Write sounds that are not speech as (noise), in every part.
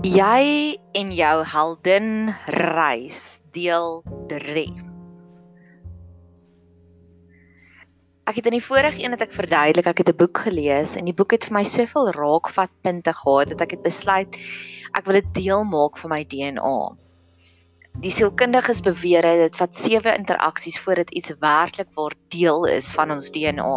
Jy en jou heldin reis deel 3. Ek het in die vorige een het ek verduidelik, ek het 'n boek gelees en die boek het vir my soveel raakvatpunte gehad dat ek het besluit ek wil dit deel maak van my DNA. Die sielkundiges beweer dit vat 7 interaksies voordat iets werklik word deel is van ons DNA.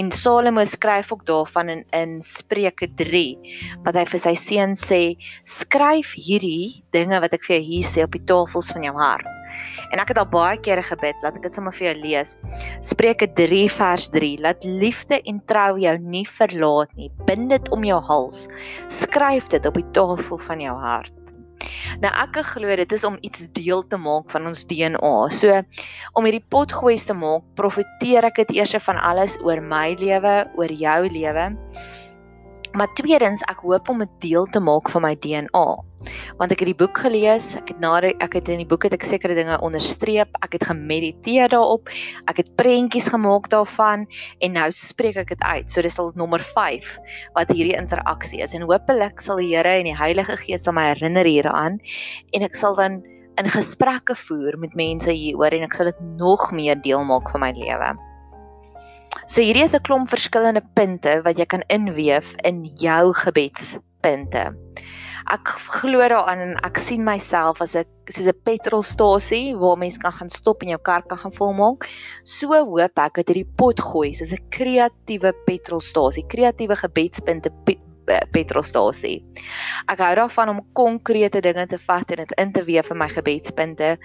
En Salomo skryf ook daarvan in in Spreuke 3 wat hy vir sy seun sê: "Skryf hierdie dinge wat ek vir jou hier sê op die tafels van jou hart." En ek het al baie kere gebid, laat ek dit sommer vir jou lees. Spreuke 3 vers 3: Laat liefde en trou jou nie verlaat nie. Bind dit om jou hals. Skryf dit op die tafel van jou hart. Nou ek glo dit is om iets deel te maak van ons DNA. So om hierdie pot gooi te maak, profeteer ek dit eers van alles oor my lewe, oor jou lewe. Maar tweedens, ek hoop om 'n deel te maak van my DNA. Want ek het die boek gelees, ek het na ek het in die boek het ek sekere dinge onderstreep, ek het gemediteer daarop, ek het prentjies gemaak daarvan en nou spreek ek dit uit. So dis al nommer 5 wat hierdie interaksie is en hopelik sal die Here en die Heilige Gees aan my herinner hieraan en ek sal dan in gesprekke voer met mense hieroor en ek sal dit nog meer deel maak van my lewe. So hierdie is 'n klomp verskillende punte wat jy kan inweef in jou gebedspunte. Ek glo daaraan en ek sien myself as 'n soos 'n petrolstasie waar mense kan gaan stop en jou kar kan gaan volmaak. So hoop ek dat hierdie pot gooi is 'n kreatiewe petrolstasie, kreatiewe gebedspunte petrolstasie. Ek hou daarvan om konkrete dinge te vat en dit in te weef in my gebedspunte.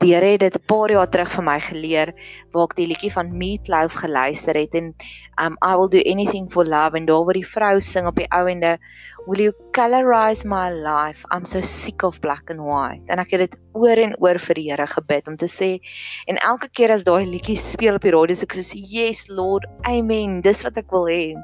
Die Here het dit 'n paar jaar terug vir my geleer waar ek die liedjie van Meatloaf geluister het en um I will do anything for love en daar word die vrou sing op die ouende Will you colorize my life? I'm so sick of black and white. En ek het dit oor en oor vir die Here gebid om te sê en elke keer as daai liedjie speel op die radio, so ek sê yes Lord, amen. Dis wat ek wil hê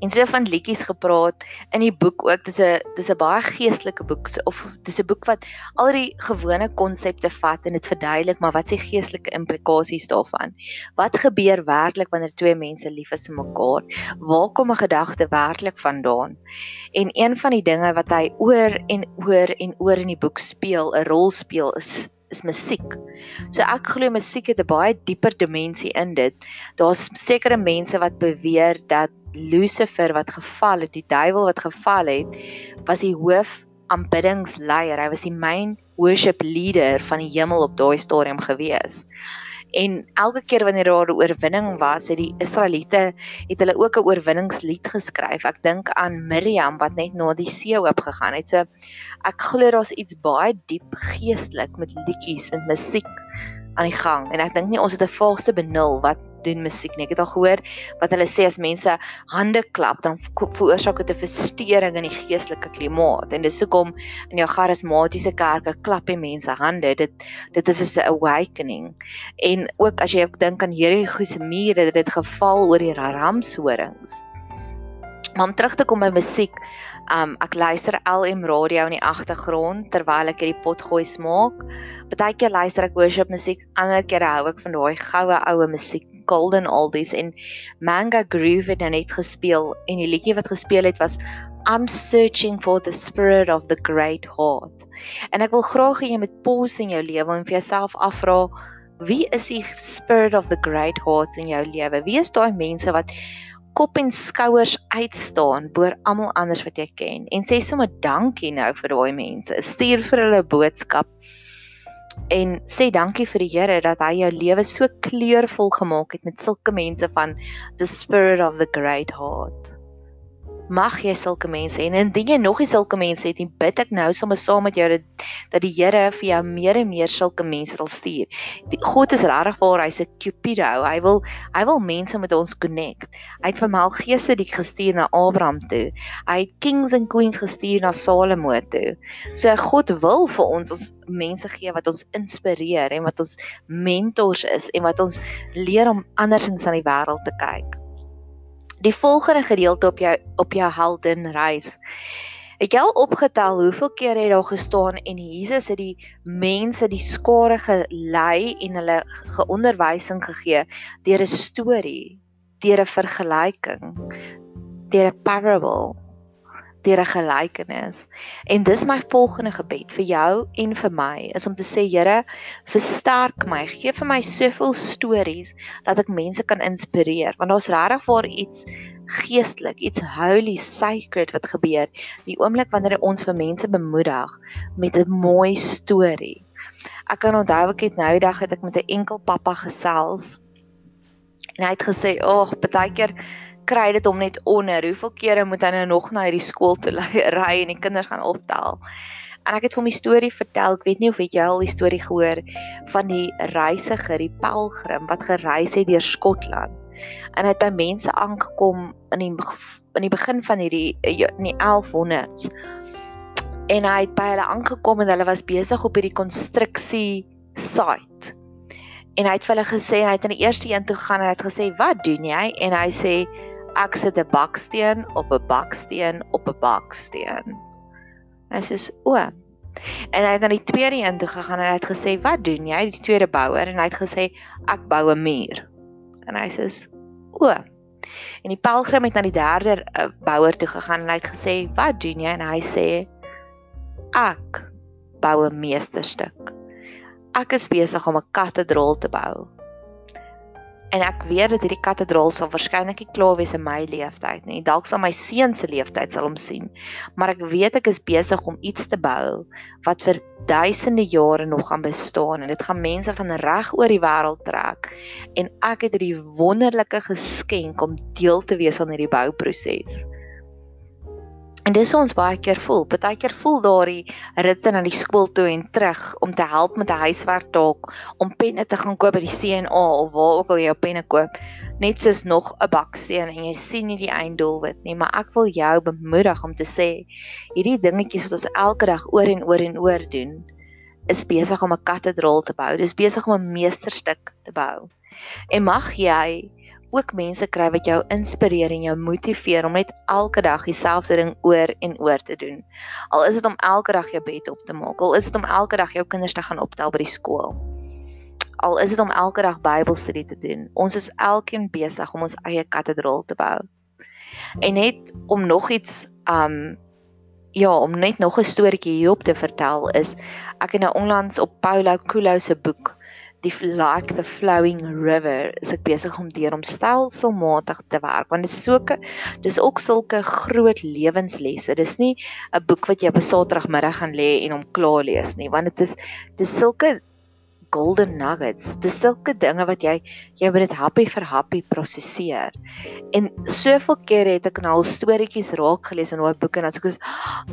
en so van liedjies gepraat in die boek ook. Dis 'n dis 'n baie geestelike boek of dis 'n boek wat al die gewone konsepte vat en dit verduidelik maar wat se geestelike implikasies daarvan. Wat gebeur werklik wanneer twee mense lief is vir mekaar? Waar kom 'n gedagte werklik vandaan? En een van die dinge wat hy oor en oor en oor in die boek speel, 'n rol speel is is musiek. So ek glo musiek het 'n baie dieper dimensie in dit. Daar's sekere mense wat beweer dat Lucifer wat geval het, die duiwel wat geval het, was die hoof aanbiddingsleier. Hy was die main worship leader van die hemel op daai stadium gewees. En elke keer wanneer daar 'n oorwinning was, het die Israeliete het hulle ook 'n oorwinningslied geskryf. Ek dink aan Miriam wat net na die see oop gegaan het. So ek glo daar's iets baie diep geestelik met liedjies, met musiek aan die gang. En ek dink nie ons het 'n valse benul wat doen musiek nie. Ek het al gehoor wat hulle sê as mense hande klap, dan veroorsaak dit 'n verstoring in die geestelike klimaat. En dis hoekom in jou charismatiese kerke klap die mense hande. Dit dit is so 'n awakening. En ook as jy ook dink aan Jerigo se mure, dit het geval oor die ramshorings. Maar om terug te kom by musiek, um ek luister LM radio in die agtergrond terwyl ek hierdie pot gooi smaak. Partykeer luister ek worship musiek, ander kere hou ek van daai goue oue musiek Golden Oldies en Manga Groove het nou net gespeel en die liedjie wat gespeel het was I'm searching for the spirit of the great heart. En ek wil graag hê jy moet pause in jou lewe en vir jouself afvra wie is die spirit of the great heart in jou lewe? Wie is daai mense wat kop en skouers uitstaan bo almal anders wat jy ken en sê sommer dankie nou vir daai mense. Stuur vir hulle boodskap en sê dankie vir die Here dat hy jou lewe so kleurvol gemaak het met sulke mense van the spirit of the great heart mag jy sulke mense en indien jy nog nie sulke mense het nie, bid ek nou sommer saam met jou dat dat die Here vir jou meer en meer sulke mense sal stuur. Die God is regtig waar hy's 'n Cupido. Hy wil hy wil mense met ons connect. Hy het vir Melchisedek gestuur na Abraham toe. Hy het kings and queens gestuur na Salomo toe. So God wil vir ons ons mense gee wat ons inspireer en wat ons mentors is en wat ons leer om andersins aan die wêreld te kyk die volgende gedeelte op jou op jou heldenreis. Het jy al opgetel hoeveel keer het daar gestaan en Jesus het die mense die skare gelei en hulle geonderwysing gegee deur 'n storie, deur 'n vergelyking, deur 'n parable. Deur 'n gelykenis. En dis my volgende gebed vir jou en vir my is om te sê Here, versterk my, gee vir my soveel stories dat ek mense kan inspireer want daar's regtig waar iets geestelik, iets holy sacred wat gebeur die oomblik wanneer ons vir mense bemoedig met 'n mooi storie. Ek kan onthou ek het nou die dag het ek met 'n enkel pappa gesels en hy het gesê, "Ag, oh, baie keer kry dit hom net onder. Hoeveel kere moet hy nou nog na hierdie skool toe (laughs) ry en die kinders gaan optel?" En ek het hom die storie vertel. Ek weet nie of het jy al die storie gehoor van die reisiger, die pelgrim wat gereis het deur Skotland en hy het by mense aangekom in die in die begin van hierdie ja, in die 1100s. En hy het by hulle aangekom en hulle was besig op hierdie konstruksie site. En hy het vir hulle gesê en hy het in die eerste een toe gaan en hy het gesê, "Wat doen jy?" En hy sê, "Ek sit 'n baksteen op 'n baksteen op 'n baksteen." Hy sê, "O." En hy het na die tweede een toe gegaan en hy het gesê, "Wat doen jy?" Die tweede bouer en hy het gesê, "Ek bou 'n muur." En hy sê, "O." En die pelgrim het na die derde uh, bouer toe gegaan en hy het gesê, "Wat doen jy?" En hy sê, "Ek bou 'n meesterstuk. Ek is besig om 'n kathedraal te bou." En ek weet dat hierdie kathedraal sal waarskynlik nie klaar wees in my lewenstyd nie. Dalk sal my seun se lewenstyd sal hom sien. Maar ek weet ek is besig om iets te bou wat vir duisende jare nog gaan bestaan en dit gaan mense van reg oor die wêreld trek. En ek het hierdie wonderlike geskenk om deel te wees van hierdie bouproses. En dis ons baie keer voel. Partykeer voel daardie ritte na die skool toe en terug om te help met 'n huiswerk dalk, om penne te gaan koop by die C&A of waar ook al jy jou penne koop, net soos nog 'n baksteen en jy sien nie die einddoelwit nie, maar ek wil jou bemoedig om te sê hierdie dingetjies wat ons elke dag oor en oor en oor doen, is besig om 'n kathedraal te bou. Dis besig om 'n meesterstuk te bou. En mag jy ook mense kry wat jou inspireer en jou motiveer om net elke dag dieselfde ding oor en oor te doen. Al is dit om elke dag jou bed op te maak, al is dit om elke dag jou kinders te gaan optel by die skool. Al is dit om elke dag Bybelstudie te doen. Ons is elkeen besig om ons eie kathedraal te bou. En net om nog iets um ja, om net nog 'n storieetjie hierop te vertel is ek het nou onlangs op Paulo Coelho se boek die like the flowing river is ek besig om deur om stelselmatig te werk want dit is soke dis ook sulke groot lewenslesse. Dis nie 'n boek wat jy op 'n Saterdagmiddag gaan lê en hom klaar lees nie want dit is dis sulke golden nuggets. Dis sulke dinge wat jy jy moet dit happy vir happy prosesseer. En soveel kere het ek nou al storieetjies raak gelees in daai boeke en dan sê ek,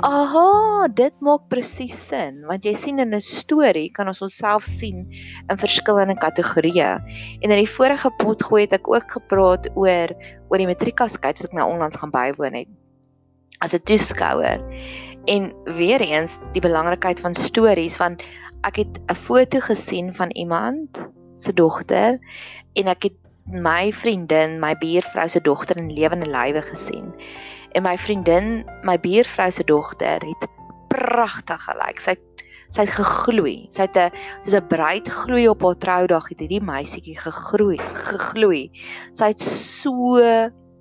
"Aha, dit maak presies sin." Want jy sien in 'n storie kan ons onsself sien in verskillende kategorieë. En in die vorige pot gooi het ek ook gepraat oor oor die matriekaskyk wat ek nou onlangs gaan bywoon het as 'n toeskouer. En weer eens die belangrikheid van stories want ek het 'n foto gesien van iemand se dogter en ek het my vriendin, my buurvrou se dogter in lewende lywe gesien. En my vriendin, my buurvrou se dogter het pragtig gelyk. Sy sy het gegloei. Sy het 'n soos 'n bruid gloei op haar troudag het hierdie meisietjie gegroei, gegloei. Sy het so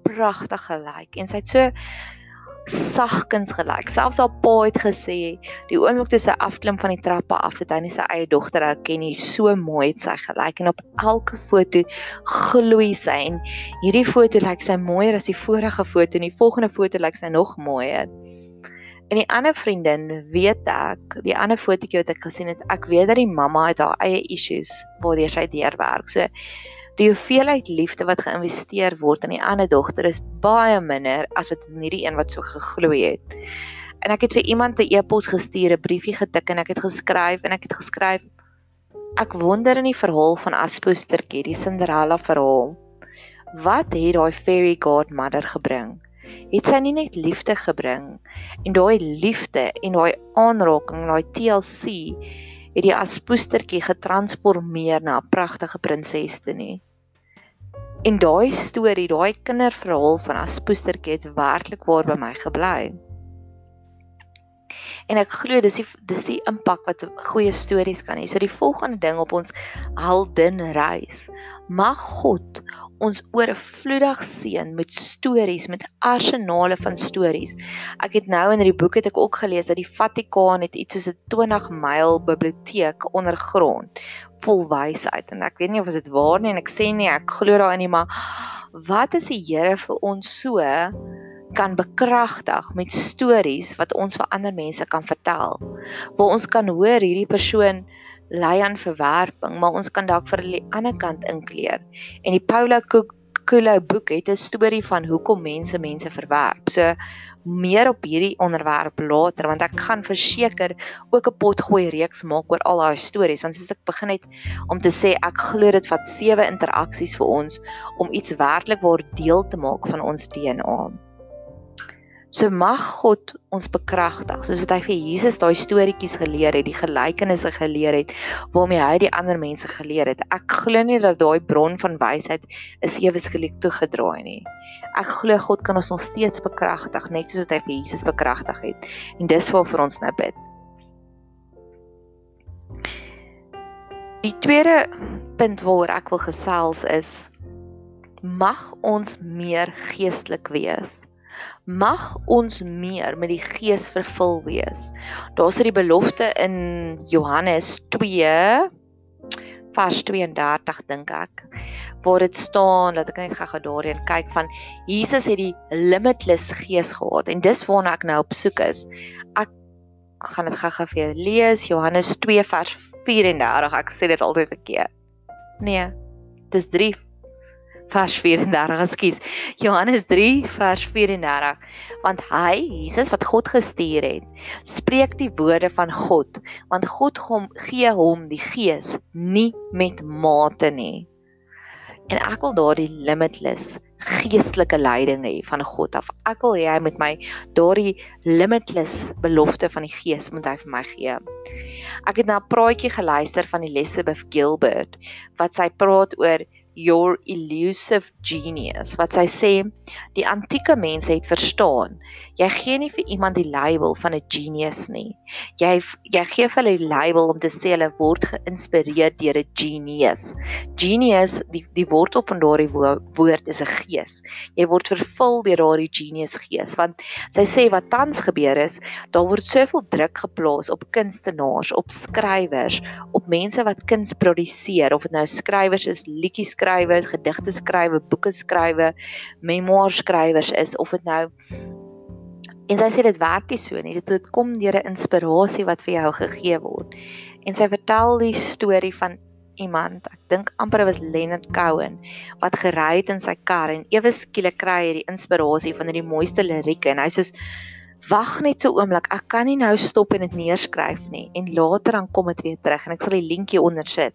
pragtig gelyk en sy het so sagkens gelyk. Selfs haar pa het gesê die oomblik toe sy afklim van die trappe af het hy nie sy eie dogter herken nie. So mooi het sy gelyk en op elke foto gloei sy en hierdie foto lyk sy mooier as die vorige foto en die volgende foto lyk sy nog mooier. En die ander vriendin weet ek, die ander fotootjie wat ek gesien het, ek weet dat die mamma het haar eie issues waardeur sy deurwerk. So Die hoeveelheid liefde wat geïnvesteer word in die ander dogter is baie minder as wat in hierdie een wat so gegloei het. En ek het vir iemand 'n e-pos gestuur, 'n briefie getik en ek het geskryf en ek het geskryf ek wonder in die verhaal van Aspoestertjie, die Cinderella verhaal. Wat het daai fairy godmother gebring? Het sy nie net liefde gebring en daai liefde en daai aanraking, daai TLC het die Aspoestertjie getransformeer na 'n pragtige prinses toe nie? En daai storie, daai kinderverhaal van Aspoestertjie het werklik waar by my gebly. En ek glo dis die dis die impak wat goeie stories kan hê. So die volgende ding op ons heldin reis. Mag God ons oorvloedig seën met stories, met arsenale van stories. Ek het nou in hierdie boek het ek ook gelees dat die Vatikaan het iets soos 'n 20 myl biblioteek ondergrond vol wysheid en ek weet nie of dit waar nie en ek sê nie ek glo daarin nie, maar wat is die Here vir ons so kan bekragtig met stories wat ons vir ander mense kan vertel. Waar ons kan hoor hierdie persoon ly aan verwerping, maar ons kan dalk vir hulle aan die ander kant inkleer. En die Paula Coelho boek het 'n storie van hoekom mense mense verwerp. So meer op hierdie onderwerp later want ek gaan verseker ook 'n pot gooi reeks maak oor al daai stories want soos ek begin het om te sê ek glo dit vat sewe interaksies vir ons om iets werklik waar deel te maak van ons DNA. So mag God ons bekragtig soos wat hy vir Jesus daai storieetjies geleer het, die gelykenisse geleer het waarmee hy die ander mense geleer het. Ek glo nie dat daai bron van wysheid is ewe skielik toegedraai nie. Ek glo God kan ons nog steeds bekragtig net soos wat hy vir Jesus bekragtig het. En dis waar vir ons nou bid. Die tweede punt waaroor ek wil gesels is mag ons meer geestelik wees mag ons meer met die gees vervul wees. Daar's 'n belofte in Johannes 2 vers 32 dink ek waar dit staan dat ek net gou-gou daarheen kyk van Jesus het die limitless gees gehad en dis waarna ek nou op soek is. Ek gaan dit gou-gou vir jou lees Johannes 2 vers 34. Ek sê dit altyd verkeerd. Nee, dis 3 vers 34, ekskuus. Johannes 3 vers 34. Want hy, Jesus wat God gestuur het, spreek die woorde van God, want God hom gee hom die gees nie met mate nie. En ek wil daardie limitless geestelike leiding hê van God af. Ek wil hê hy met my daardie limitless belofte van die Gees moet hy vir my gee. Ek het na 'n praatjie geluister van Elizabeth Gilbert wat sy praat oor your elusive genius. Wat sy sê die antieke mense het verstaan. Jy gee nie vir iemand die label van 'n genius nie. Jy jy gee vir hulle die label om te sê hulle word geïnspireer deur 'n genius. Genius die die wortel van daardie woord is 'n gees. Jy word vervul deur daardie genius gees. Want sy sê wat tans gebeur is daar word soveel druk geplaas op kunstenaars op skrywers op mense wat kuns produseer. Of dit nou skrywers is liedjies skrywe, gedigte skrywe, boeke skrywe, memoir skrywers is of dit nou En sy sê dit werk nie so nie. Dit dit kom deur 'n inspirasie wat vir jou gegee word. En sy vertel die storie van iemand, ek dink amper was Leonard Cohen, wat gery het in sy kar en ewe skielik kry hy die inspirasie van hierdie mooiste lirieke en hy sê wag net so oomblik, ek kan nie nou stop en dit neerskryf nie en later dan kom dit weer terug en ek sal die linkie onder sit.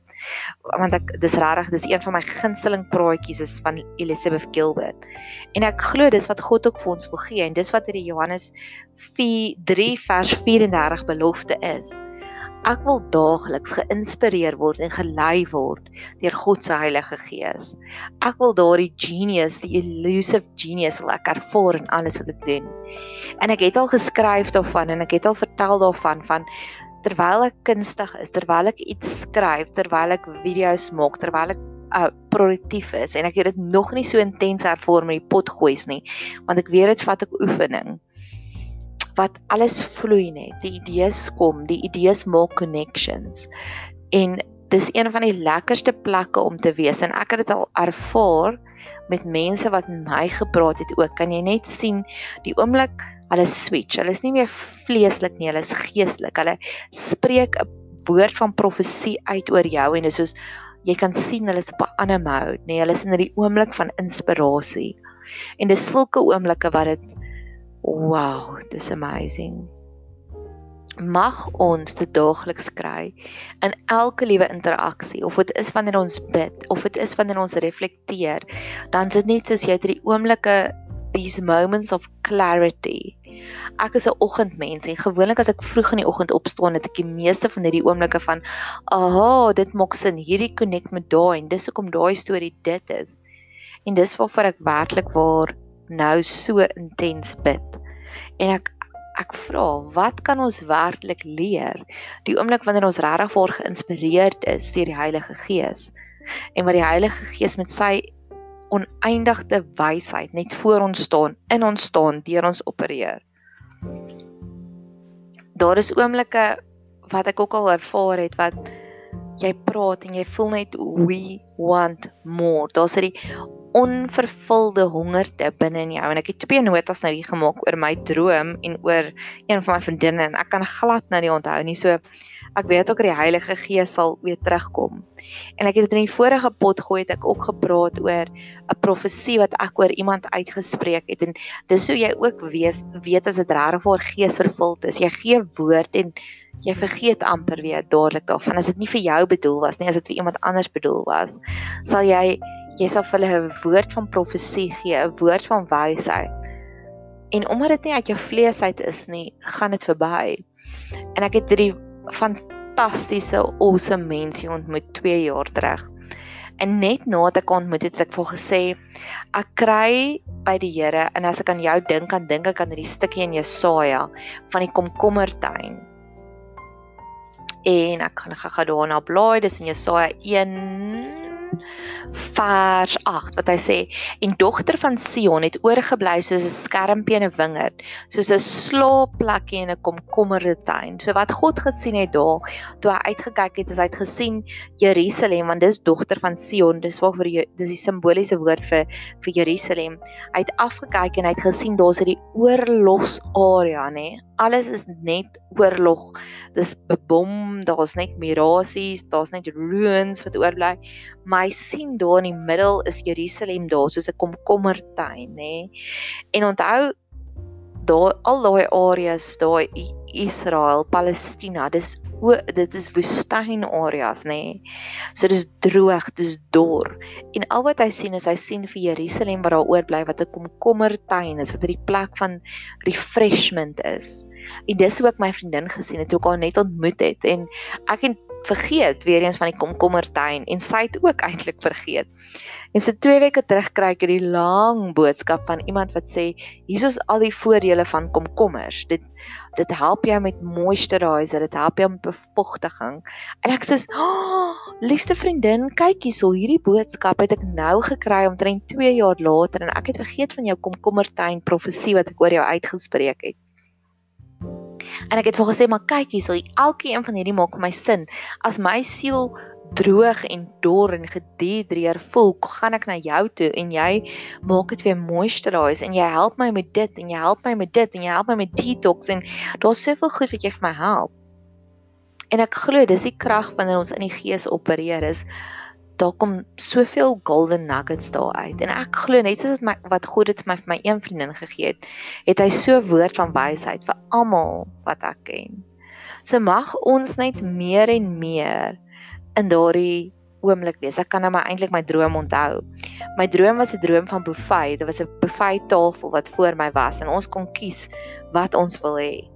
Want ek dis regtig, dis een van my gunsteling praatjies is van Elizabeth Gilbert. En ek glo dis wat God ook vir ons wil gee en dis wat hierdie Johannes 4:3 vers 34 belofte is. Ek wil daagliks geïnspireer word en gelei word deur God se Heilige Gees. Ek wil daardie genius, die elusive genius wil ek ervaar in alles wat ek doen. En ek het al geskryf daarvan en ek het al vertel daarvan van terwyl ek kunstig is, terwyl ek iets skryf, terwyl ek video's maak, terwyl ek uh, produktief is en ek het dit nog nie so intens ervaar met die potgoeis nie, want ek weet dit vat ek oefening wat alles vloei net. Die idees kom, die idees maak connections. En dis een van die lekkerste plekke om te wees en ek het dit al ervaar met mense wat met my gepraat het ook. Kan jy net sien die oomblik hulle switch. Hulle is nie meer vleeslik nie, hulle is geestelik. Hulle spreek 'n woord van profesie uit oor jou en dis soos jy kan sien hulle is op 'n ander mode, nee, hulle is in die oomblik van inspirasie. En dis sulke oomblikke wat dit Wow, dis amazing. Mag ons dit daagliks kry in elke liewe interaksie of dit is wanneer ons bid of dit is wanneer ons reflekteer, dan is dit net soos jy hierdie oomblikke these moments of clarity. Ek is 'n oggendmens en gewoonlik as ek vroeg in die oggend opstaan, het ek die meeste van hierdie oomblikke van, "Aha, dit maak sin. Hierdie connect met daai en dis hoekom daai storie dit is." En dis waarvoor ek werklik waar nou so intens bid. En ek ek vra, wat kan ons werklik leer die oomblik wanneer ons regtig word geïnspireerd is deur die Heilige Gees? En wat die Heilige Gees met sy oneindige wysheid net voor ons staan, in ons staan, deur ons opereer. Daar is oomblikke wat ek ook al ervaar het wat jy praat en jy voel net we want more. Daar's 'n onvervulde hongerte binne in jou en ek het twee notas nou hier gemaak oor my droom en oor een van my vriendinne en ek kan glad nou nie onthou nie. So ek weet ook dat die Heilige Gees sal weer terugkom. En ek het dit in die vorige pot gooi het ek ook gepraat oor 'n profesie wat ek oor iemand uitgespreek het en dis hoe jy ook weet weet as dit regtig vir Gees vervuld is. Jy gee woord en jy vergeet amper weer dadelik daarvan as dit nie vir jou bedoel was nie, as dit vir iemand anders bedoel was, sal jy jy sal hulle 'n woord van profesie gee, 'n woord van wysheid. En omdat dit nie uit jou vlees uit is nie, gaan dit verby. En ek het hierdie fantastiese awesome mense ontmoet 2 jaar terug. En net nadat ek ontmoet het, het ek vir gesê ek kry by die Here en as ek aan jou dink, dan dink ek aan hierdie stukkie in Jesaja van die komkommertuin. En ek gaan gou-gou daarna blaai, dis in Jesaja 1 vers 8 wat hy sê en dogter van Sion het oorgebly soos 'n skermpie in 'n wingerd soos 'n slaapplekkie in 'n komkommerde tuin. So wat God gesien het daar toe hy uitgekyk het is hy het gesien Jerusalem want dis dogter van Sion dis waarvoor dis die simboliese woord vir vir Jerusalem. Hy het afgekyk en hy het gesien daar's hierdie oorlogsarea nê. Alles is net oorlog. Dis bebom daar's net mirasies daar's net ruins wat oorbly. maar hy sien daar in die middel is Jerusalem daar soos 'n komkommertuin nê. En onthou daar al daai areas daar Israel, Palestina, dis o dit is woestyn areas nê. So dis droog, dis dor. En al wat hy sien is hy sien vir Jerusalem wat daar oorbly wat 'n komkommertuin is, wat 'n plek van refreshment is. En dis hoe ek my vriendin gesien het toe ek haar net ontmoet het en ek het vergeet weer eens van die komkommertuin en sy het ook eintlik vergeet. En so 2 weke terug kry ek hierdie lang boodskap van iemand wat sê hiersoos al die voordele van komkommers. Dit dit help jou met moisturiser, dit help jou met bevochtiging. En ek sê, "Oh, liefste vriendin, kyk hierso, hierdie boodskap het ek nou gekry omtrent 2 jaar later en ek het vergeet van jou komkommertuin profesie wat ek oor jou uitgespreek het." En ek het vir gesê, maar kyk hierso, elkeen van hierdie maak vir my sin. As my siel droog en dor en gedehydreer voel, gaan ek na jou toe en jy maak dit weer moisturize en jy help my met dit en jy help my met dit en jy help my met detox en daar's soveel goed wat jy vir my help. En ek glo dis die krag wanneer ons in die gees opereer is daar kom soveel golden nuggets daar uit en ek glo net soos my wat God dit vir my vir my een vriendin gegee het, het hy so woord van wysheid vir almal wat ek ken. So mag ons net meer en meer in daardie oomblik wees. Ek kan nou maar eintlik my droom onthou. My droom was 'n droom van buffet. Dit was 'n buffet tafel wat voor my was en ons kon kies wat ons wil hê.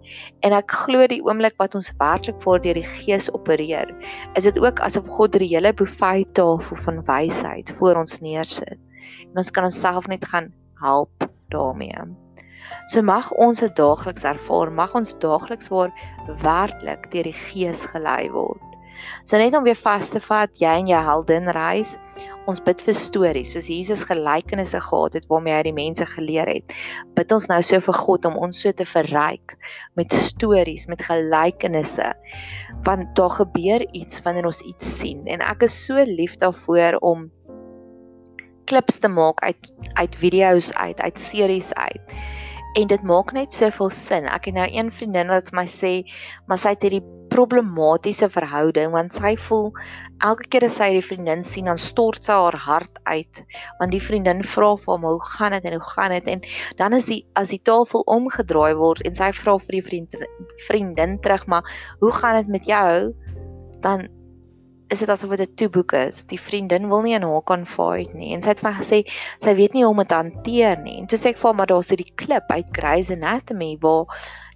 En ek glo die oomblik wat ons werklik voor deur die Gees opereer, is dit ook asof God die hele buffet tafel van wysheid voor ons neersit. En ons kan onsself net gaan help daarmee. So mag ons dit daagliks ervaar, mag ons daagliks waar werklik deur die Gees gelei word. So net om weer vas te vat, jy en jou heldin reis, ons bid vir stories, soos Jesus gelykenisse gehad het waarmee hy die mense geleer het. Bid ons nou so vir God om ons so te verryk met stories, met gelykenisse. Want daar gebeur iets wanneer ons iets sien en ek is so lief daarvoor om klips te maak uit uit video's uit, uit series uit. En dit maak net soveel sin. Ek het nou een vriendin wat vir my sê, maar sy het hierdie problematiese verhouding want sy voel elke keer as sy die vriendin sien dan stort sy haar hart uit want die vriendin vra vir hom hoe gaan dit en hoe gaan dit en dan is die as die tafel omgedraai word en sy vra vir die vriend vriendin terug maar hoe gaan dit met jou dan is dit asof dit 'n toeboek is. Die vriendin wil nie in haar confide nie en sy het vir gesê sy weet nie hoe om dit hanteer nie. En toe sê ek vir haar maar daar's hierdie klip uit Grey's Anatomy waar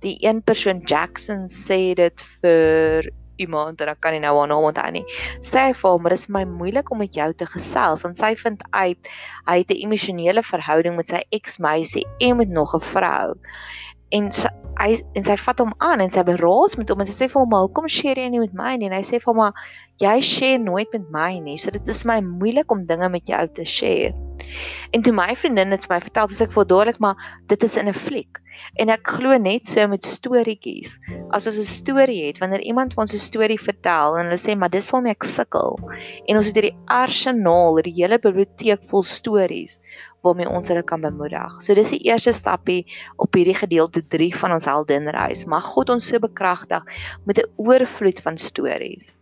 die een persoon Jackson sê dit vir iemand en ek kan nie nou haar naam onthou nie. Sê vir hom, dit is my moeilik om met jou te gesels want sy vind uit hy het 'n emosionele verhouding met sy eksmeisie en met nog 'n vrou. En sy, hy en sy vat hom aan en sy beraas met hom en sy sê vir hom, "Hoekom share jy nie met my nie?" En hy sê vir hom, "Jy share nooit met my nie, so dit is my moeilik om dinge met jou te share." En toe my vriendin dit vir my vertel, sê ek vir dadelik maar dit is in 'n fliek. En ek glo net so met storieetjies. As ons 'n storie het, wanneer iemand ons 'n storie vertel en hulle sê maar dis waarmee ek sukkel en ons het hierdie arsenaal, hierdie hele biblioteek vol stories waarmee ons hulle kan bemoedig. So dis die eerste stappie op hierdie gedeelte 3 van ons heldenreis. Mag God ons so bekragtig met 'n oorvloed van stories.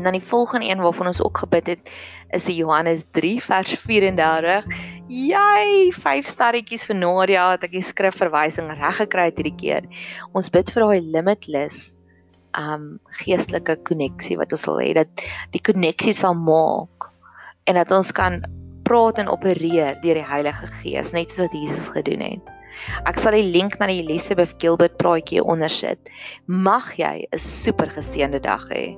En dan die volgende een waarvan ons ook gebid het, is die Johannes 3 vers 34. Jy, vyf sterretjies vir Nadia het ek die skrifverwysing reg gekry hierdie keer. Ons bid vir daai limitless um geestelike koneksie wat ons wil hê dat die koneksie sal maak en dat ons kan praat en opereer deur die Heilige Gees, net soos wat Jesus gedoen het. Ek sal die link na die Elizabeth Gilbert praatjie onder sit. Mag jy 'n super geseënde dag hê.